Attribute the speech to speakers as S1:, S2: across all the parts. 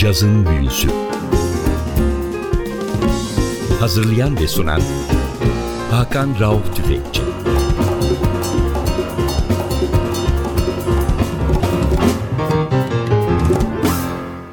S1: Cazın Büyüsü Hazırlayan ve sunan Hakan Rauf Tüfekçi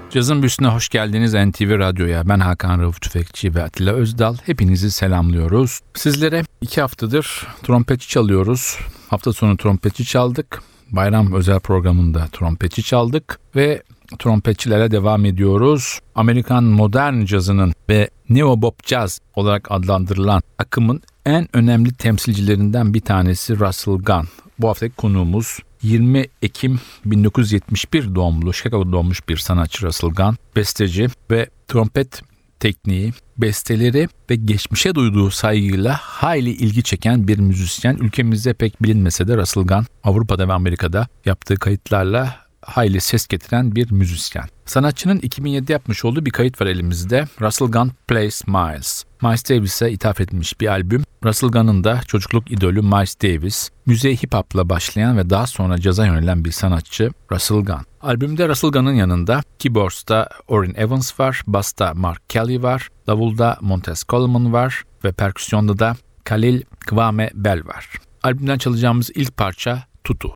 S2: Cazın Büyüsü'ne hoş geldiniz NTV Radyo'ya. Ben Hakan Rauf Tüfekçi ve Atilla Özdal. Hepinizi selamlıyoruz. Sizlere iki haftadır trompetçi çalıyoruz. Hafta sonu trompetçi çaldık. Bayram özel programında trompetçi çaldık ve trompetçilere devam ediyoruz. Amerikan modern cazının ve neo bop jazz olarak adlandırılan akımın en önemli temsilcilerinden bir tanesi Russell Gunn. Bu haftaki konuğumuz 20 Ekim 1971 doğumlu, Chicago'da doğmuş bir sanatçı Russell Gunn, besteci ve trompet tekniği, besteleri ve geçmişe duyduğu saygıyla hayli ilgi çeken bir müzisyen. Ülkemizde pek bilinmese de Russell Gunn Avrupa'da ve Amerika'da yaptığı kayıtlarla hayli ses getiren bir müzisyen. Sanatçının 2007 yapmış olduğu bir kayıt var elimizde. Russell Gunn Plays Miles. Miles Davis'e ithaf edilmiş bir albüm. Russell Gunn'ın da çocukluk idolü Miles Davis. Müziğe hip hop'la başlayan ve daha sonra caza yönelen bir sanatçı Russell Gunn. Albümde Russell Gunn'ın yanında keyboards'ta Orrin Evans var, bass'ta Mark Kelly var, davulda Montez Coleman var ve perküsyonda da Khalil Kwame Bell var. Albümden çalacağımız ilk parça Tutu.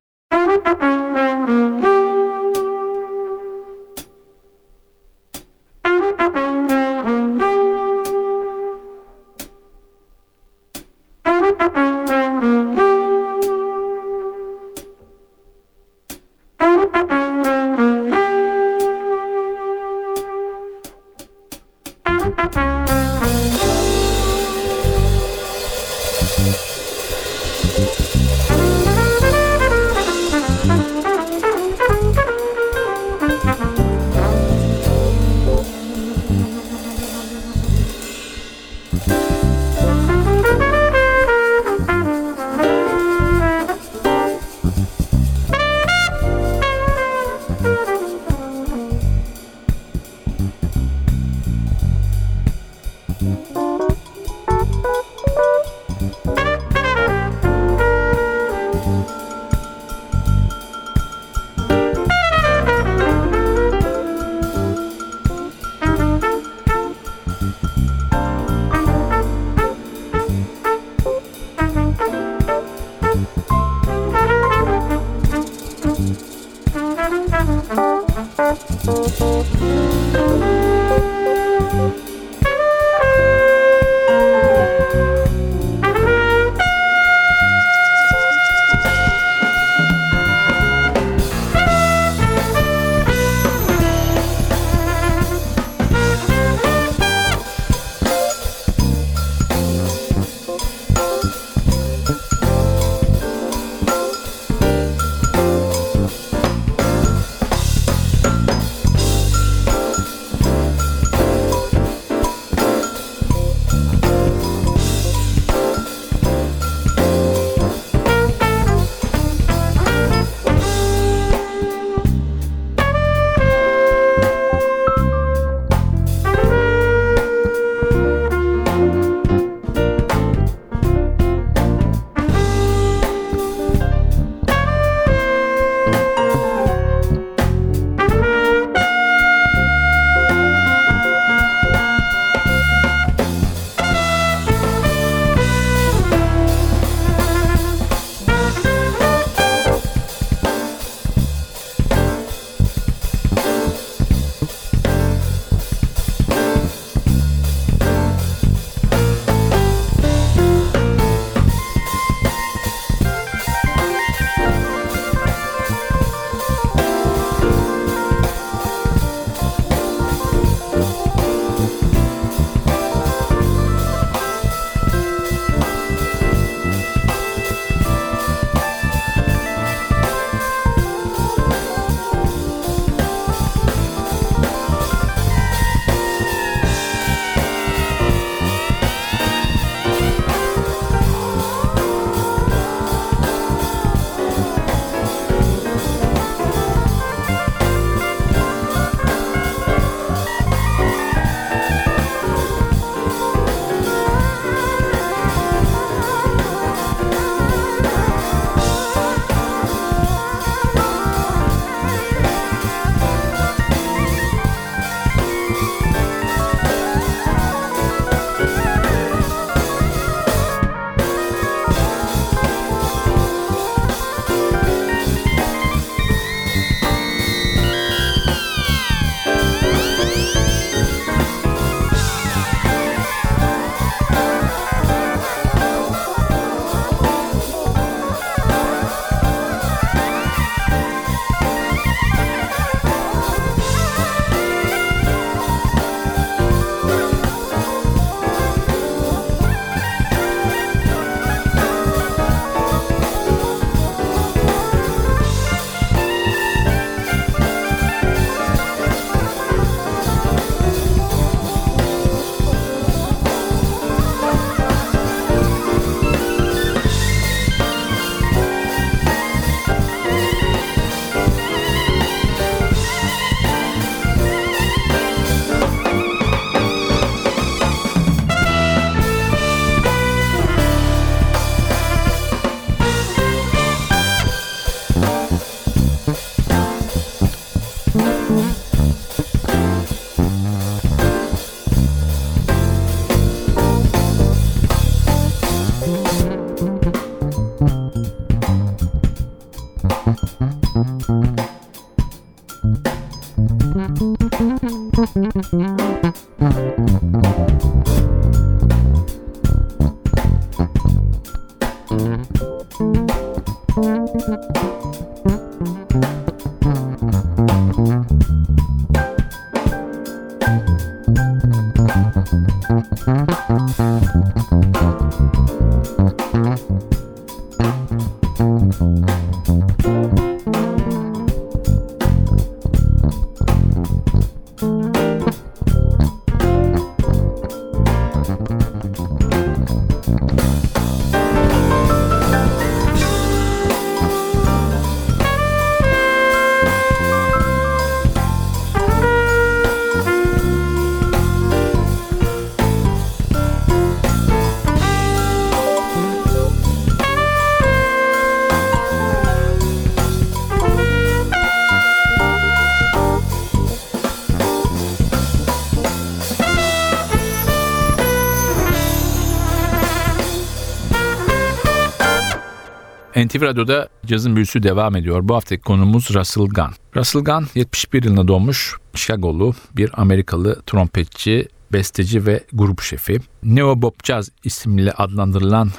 S2: NTV Radyo'da cazın büyüsü devam ediyor. Bu haftaki konumuz Russell Gunn. Russell Gunn 71 yılında doğmuş Chicago'lu bir Amerikalı trompetçi, besteci ve grup şefi. Neo Bob Jazz isimli adlandırılan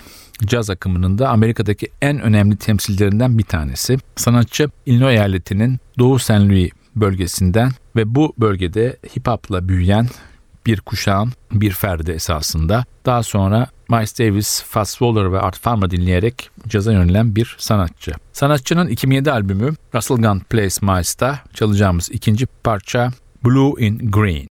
S2: caz akımının da Amerika'daki en önemli temsilcilerinden bir tanesi. Sanatçı Illinois eyaletinin Doğu St. Louis bölgesinden ve bu bölgede hip hop'la büyüyen bir kuşağın bir ferdi esasında. Daha sonra Miles Davis, Fats Waller ve Art Farmer dinleyerek caza yönelen bir sanatçı. Sanatçının 2007 albümü Russell Gunn Plays Miles'ta çalacağımız ikinci parça Blue in Green.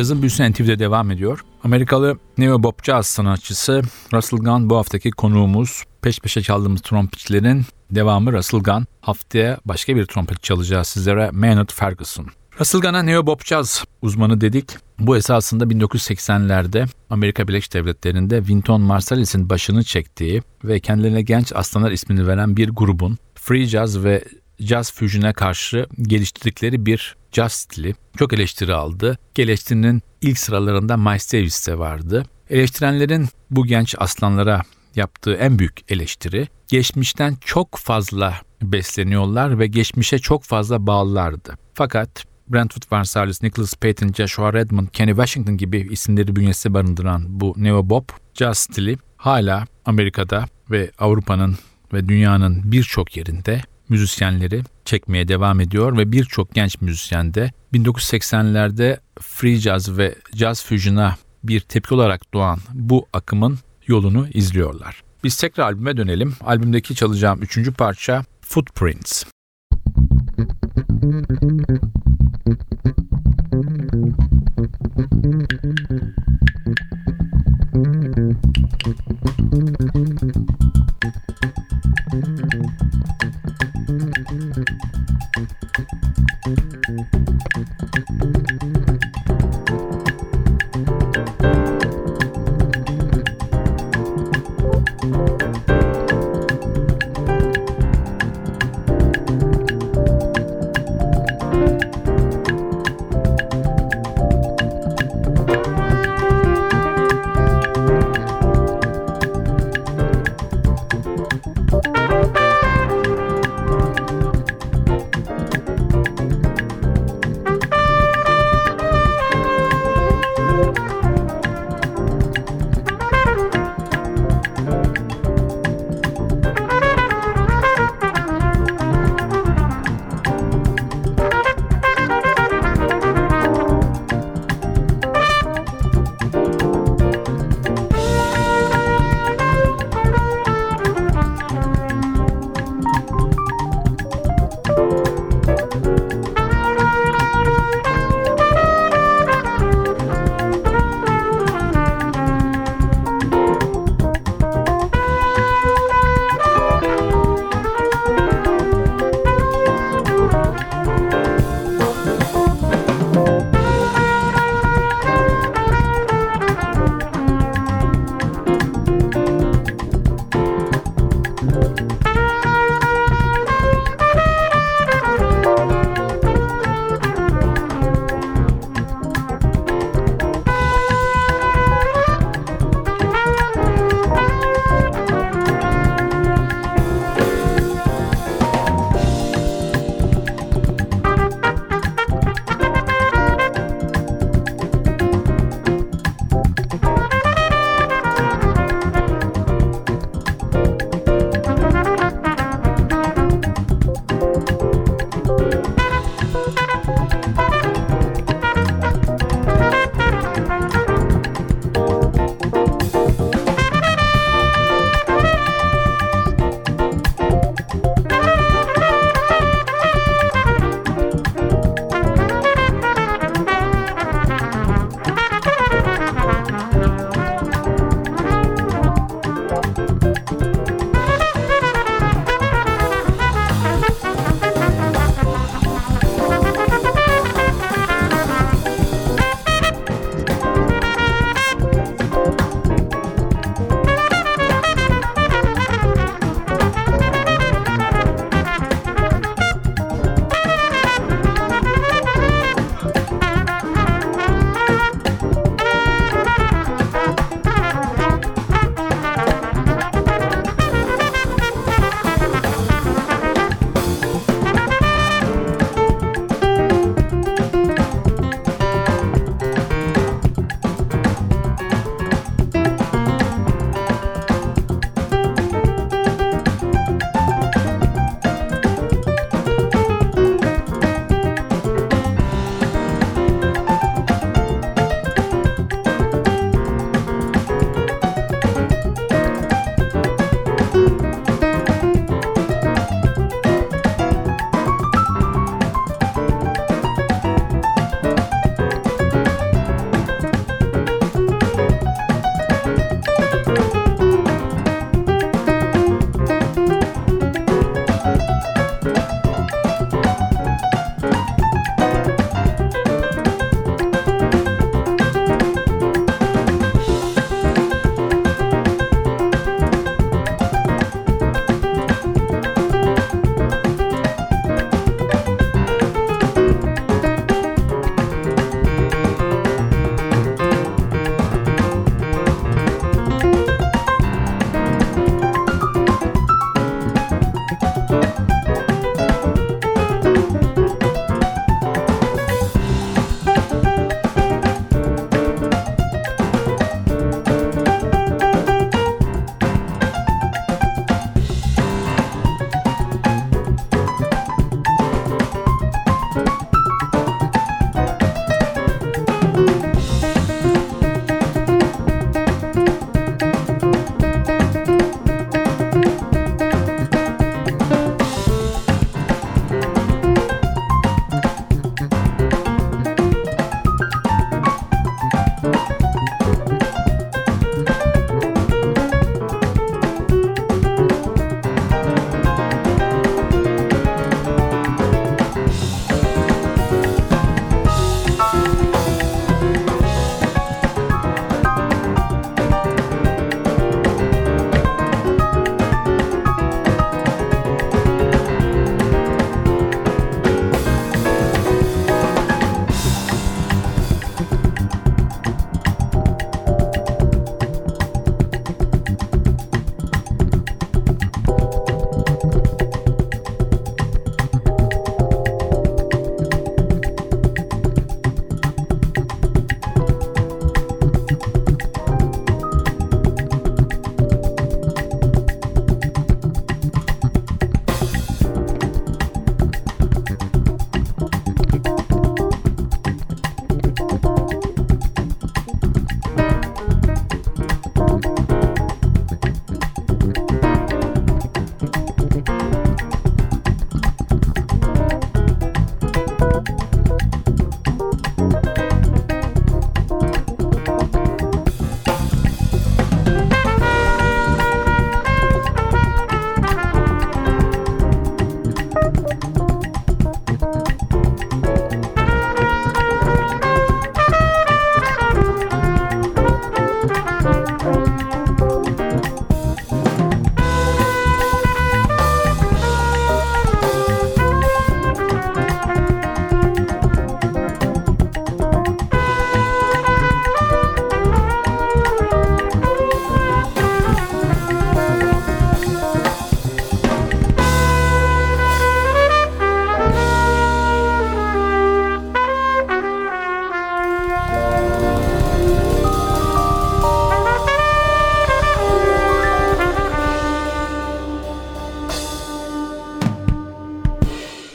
S2: Cazın büyüsü NTV'de devam ediyor. Amerikalı neo bop jazz sanatçısı Russell Gunn bu haftaki konuğumuz. Peş peşe çaldığımız trompetçilerin devamı Russell Gunn. Haftaya başka bir trompet çalacağız sizlere Maynard Ferguson. Russell Gunn'a neo bop jazz uzmanı dedik. Bu esasında 1980'lerde Amerika Birleşik Devletleri'nde Wynton Marsalis'in başını çektiği ve kendilerine genç aslanlar ismini veren bir grubun free jazz ve jazz fusion'e karşı geliştirdikleri bir jazz stili. Çok eleştiri aldı. Eleştirinin ilk sıralarında Miles Davis de vardı. Eleştirenlerin bu genç aslanlara yaptığı en büyük eleştiri geçmişten çok fazla besleniyorlar ve geçmişe çok fazla bağlılardı. Fakat Brentwood Marsalis, Nicholas Payton, Joshua Redmond, Kenny Washington gibi isimleri bünyesinde barındıran bu neo bop jazz stili hala Amerika'da ve Avrupa'nın ve dünyanın birçok yerinde müzisyenleri çekmeye devam ediyor ve birçok genç müzisyen de 1980'lerde free jazz ve jazz fusion'a bir tepki olarak doğan bu akımın yolunu izliyorlar. Biz tekrar albüme dönelim. Albümdeki çalacağım üçüncü parça Footprints.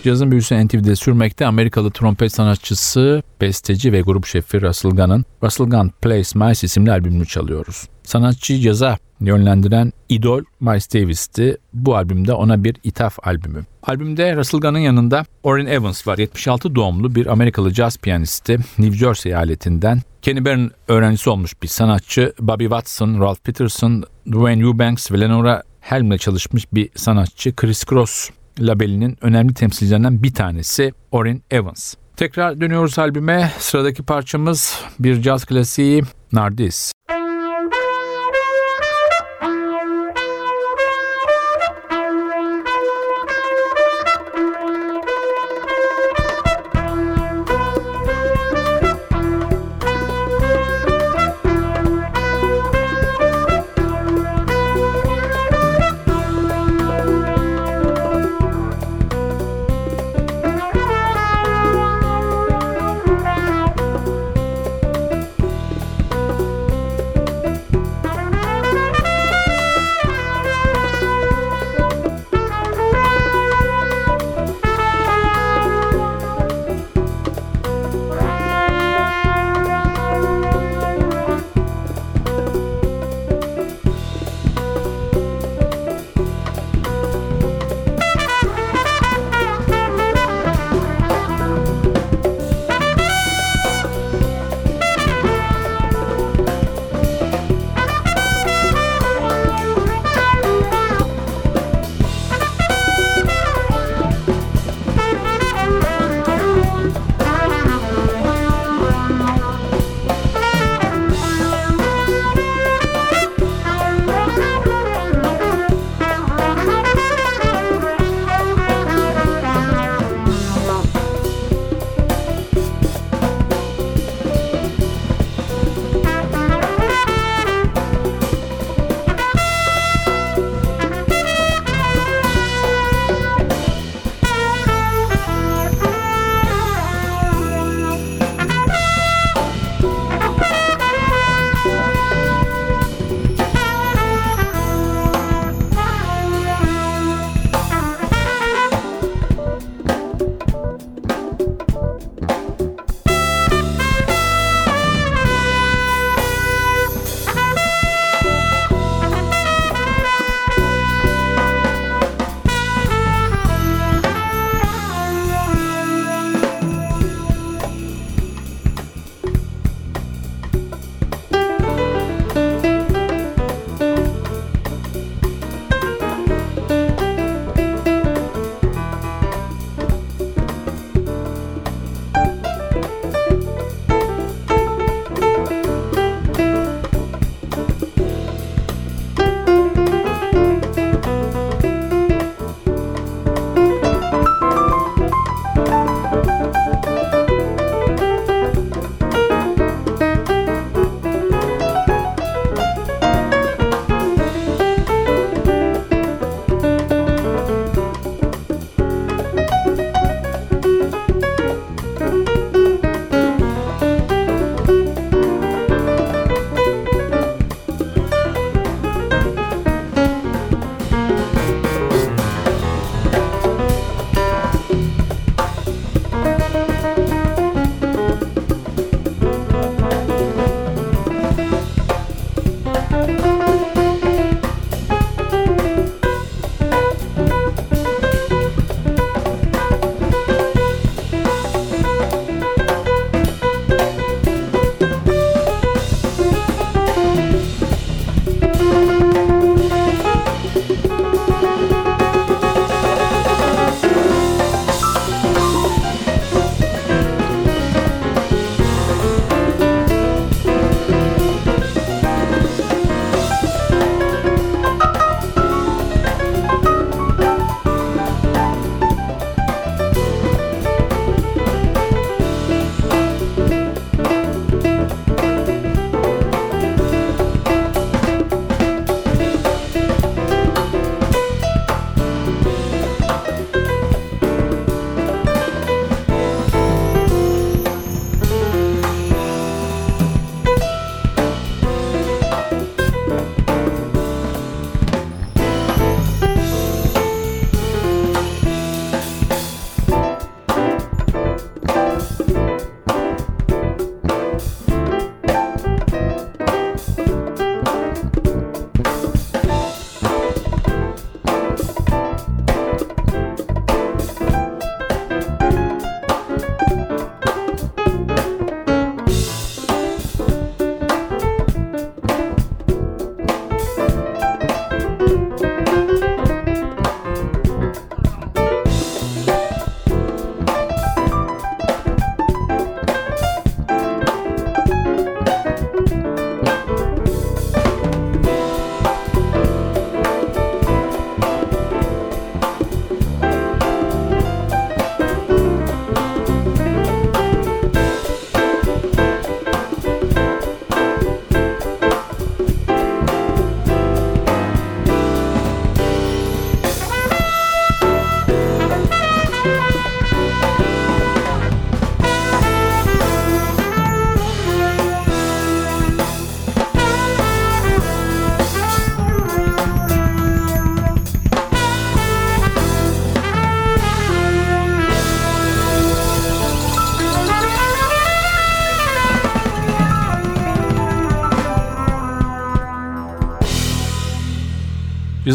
S2: Cazın büyüsü NTV'de sürmekte Amerikalı trompet sanatçısı, besteci ve grup şefi Russell Gunn'ın Russell Gunn Plays Mice isimli albümünü çalıyoruz. Sanatçı caza yönlendiren idol Miles Davis'ti. Bu albümde ona bir ithaf albümü. Albümde Russell Gunn'ın yanında Orrin Evans var. 76 doğumlu bir Amerikalı caz piyanisti. New Jersey eyaletinden. Kenny Barron öğrencisi olmuş bir sanatçı. Bobby Watson, Ralph Peterson, Dwayne Eubanks ve Lenora Helm'le çalışmış bir sanatçı. Chris Cross labelinin önemli temsilcilerinden bir tanesi Orrin Evans. Tekrar dönüyoruz albüme. Sıradaki parçamız bir caz klasiği Nardis.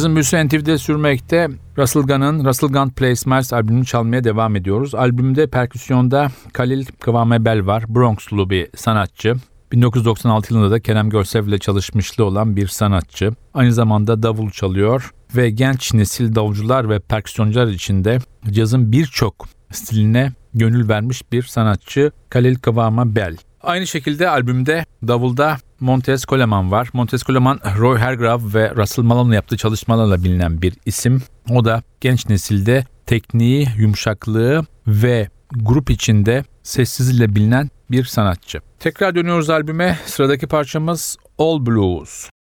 S2: Cazın büyüsü NTV'de sürmekte. Russell Gunn'ın Russell Gunn Plays Miles albümünü çalmaya devam ediyoruz. Albümde perküsyonda Khalil Kıvamebel var. Bronxlu bir sanatçı. 1996 yılında da Kerem Görsev ile çalışmışlığı olan bir sanatçı. Aynı zamanda davul çalıyor ve genç nesil davulcular ve perküsyoncular içinde cazın birçok stiline gönül vermiş bir sanatçı Khalil Kıvama Bel. Aynı şekilde albümde davulda Montez Coleman var. Montez Coleman, Roy Hargrave ve Russell Malone'la yaptığı çalışmalarla bilinen bir isim. O da genç nesilde tekniği, yumuşaklığı ve grup içinde sessizliğiyle bilinen bir sanatçı. Tekrar dönüyoruz albüme. Sıradaki parçamız All Blues.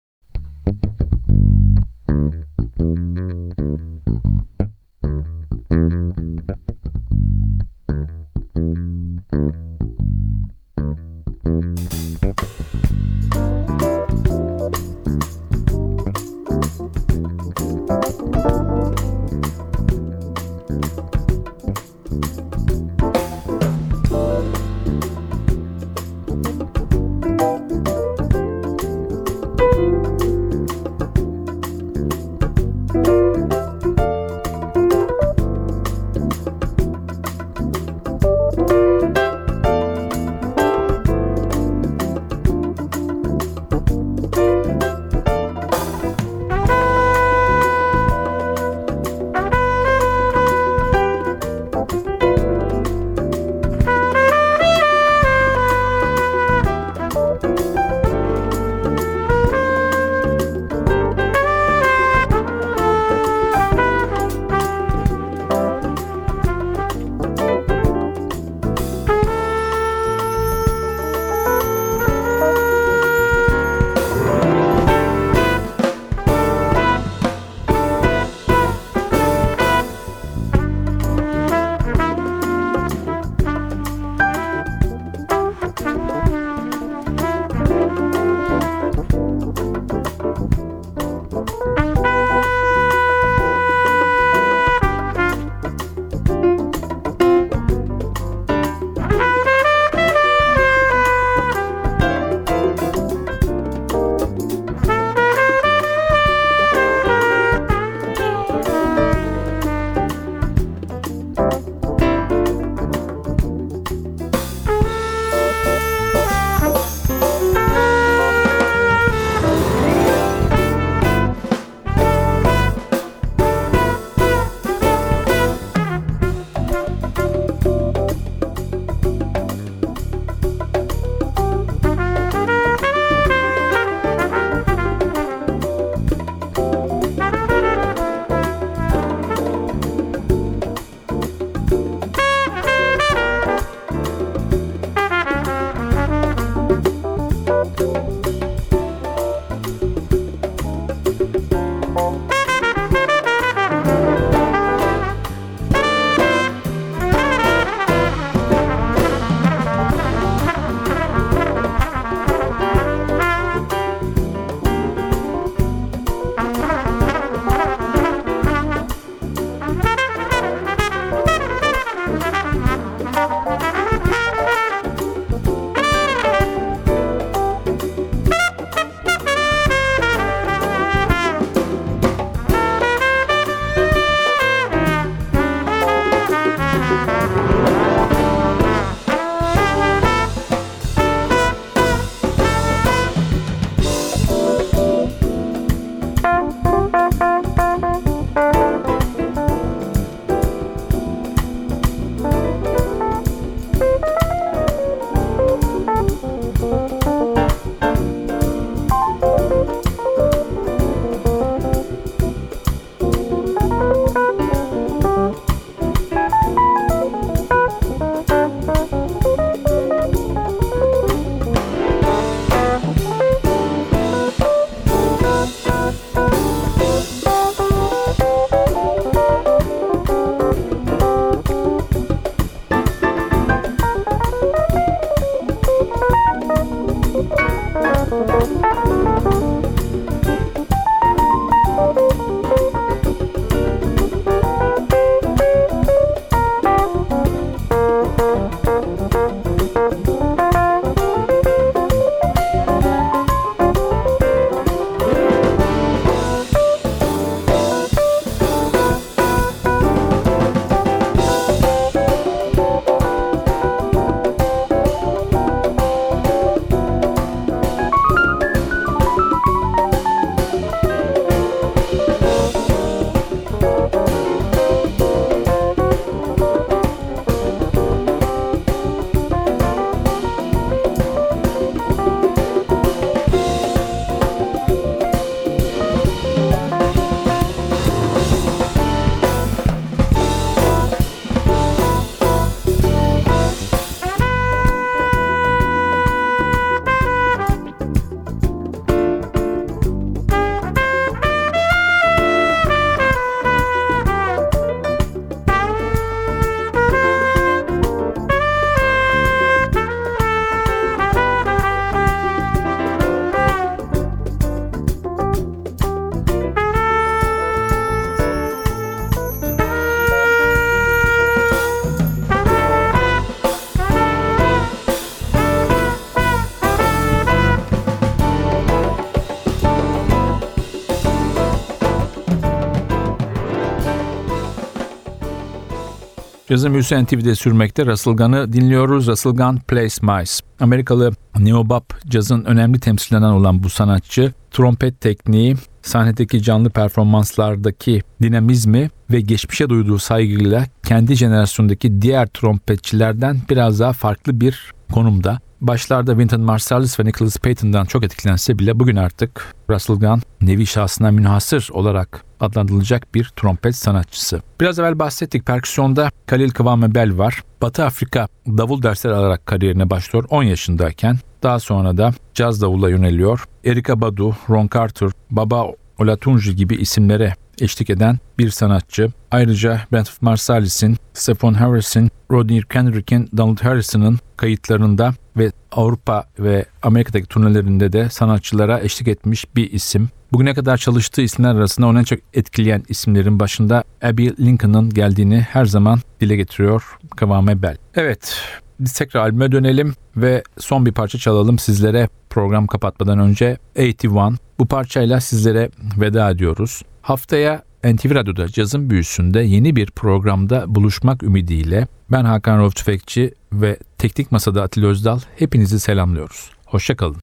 S2: Cazın büyüsü NTV'de sürmekte. Russell Gunn'ı dinliyoruz. Gunn Plays Mice. Amerikalı neobop cazın önemli temsilcilerden olan bu sanatçı trompet tekniği, sahnedeki canlı performanslardaki dinamizmi ve geçmişe duyduğu saygıyla kendi jenerasyondaki diğer trompetçilerden biraz daha farklı bir konumda. Başlarda Wynton Marsalis ve Nicholas Payton'dan çok etkilense bile bugün artık Russell Gunn nevi şahsına münhasır olarak adlandırılacak bir trompet sanatçısı. Biraz evvel bahsettik perküsyonda Khalil Kıvame Bel var. Batı Afrika davul dersleri alarak kariyerine başlıyor 10 yaşındayken. Daha sonra da caz davula yöneliyor. Erika Badu, Ron Carter, Baba Olatunji gibi isimlere eşlik eden bir sanatçı. Ayrıca Brent Marsalis'in, Stephon Harris'in, Rodney Kendrick'in, Donald Harrison'ın kayıtlarında ve Avrupa ve Amerika'daki turnelerinde de sanatçılara eşlik etmiş bir isim. Bugüne kadar çalıştığı isimler arasında onu en çok etkileyen isimlerin başında Abby Lincoln'ın geldiğini her zaman dile getiriyor Kıvame Bell. Evet, biz tekrar albüme dönelim ve son bir parça çalalım sizlere program kapatmadan önce 81. Bu parçayla sizlere veda ediyoruz. Haftaya NTV Radyo'da cazın büyüsünde yeni bir programda buluşmak ümidiyle ben Hakan Rauf Tüfekçi ve Teknik Masa'da Atilla Özdal hepinizi selamlıyoruz. Hoşçakalın.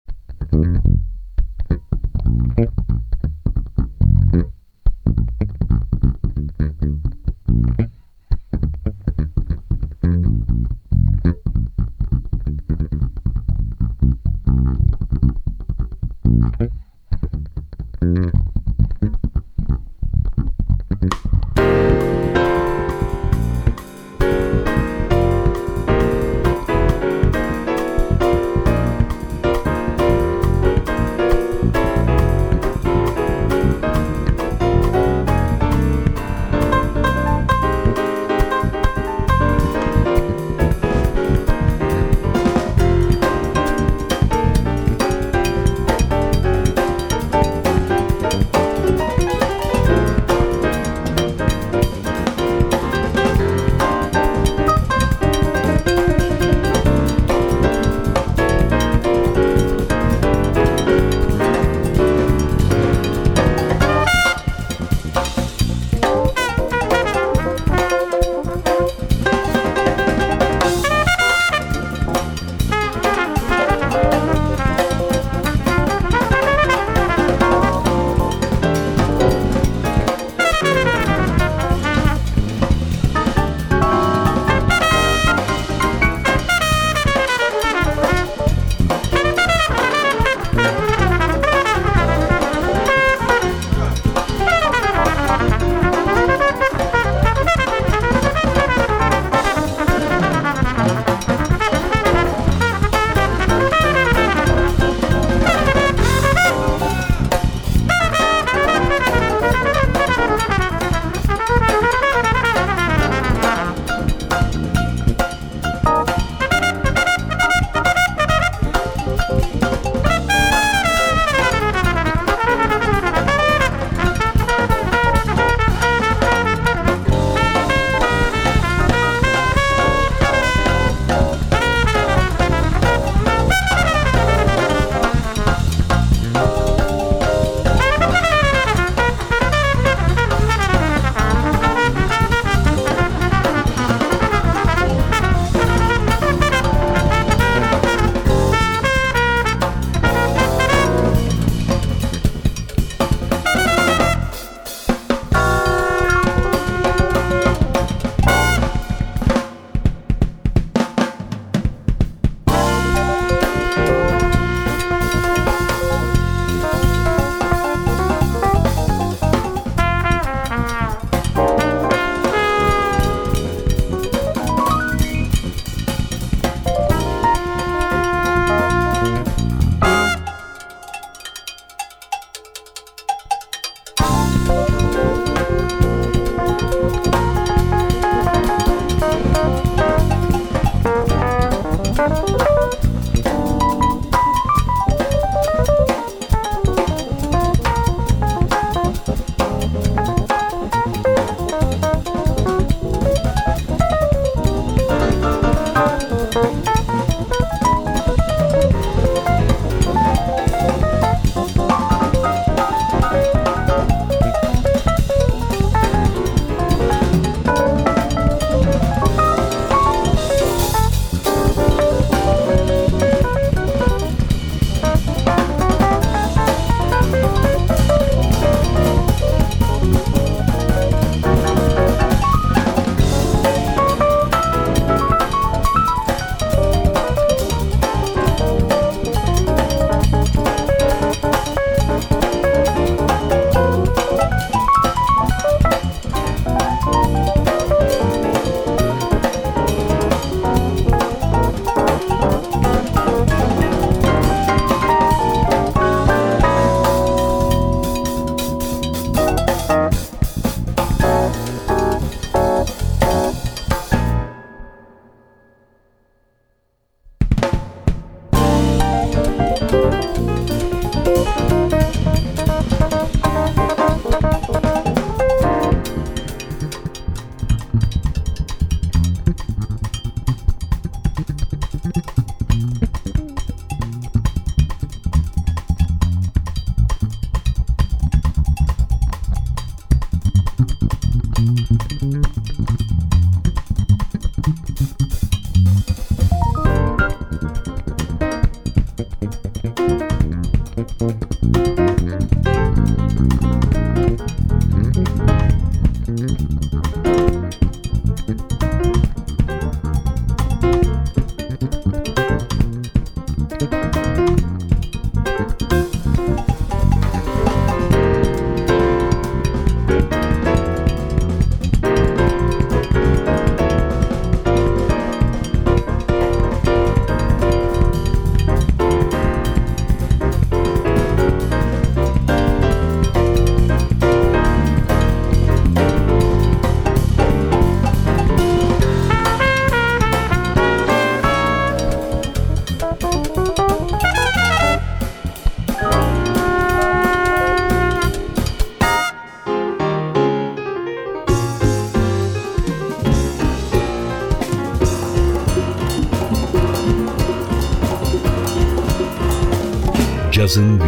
S1: Thank you.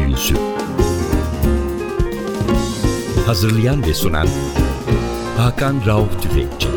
S1: Büyüsü Hazırlayan ve sunan Hakan Rauf Tüfekçi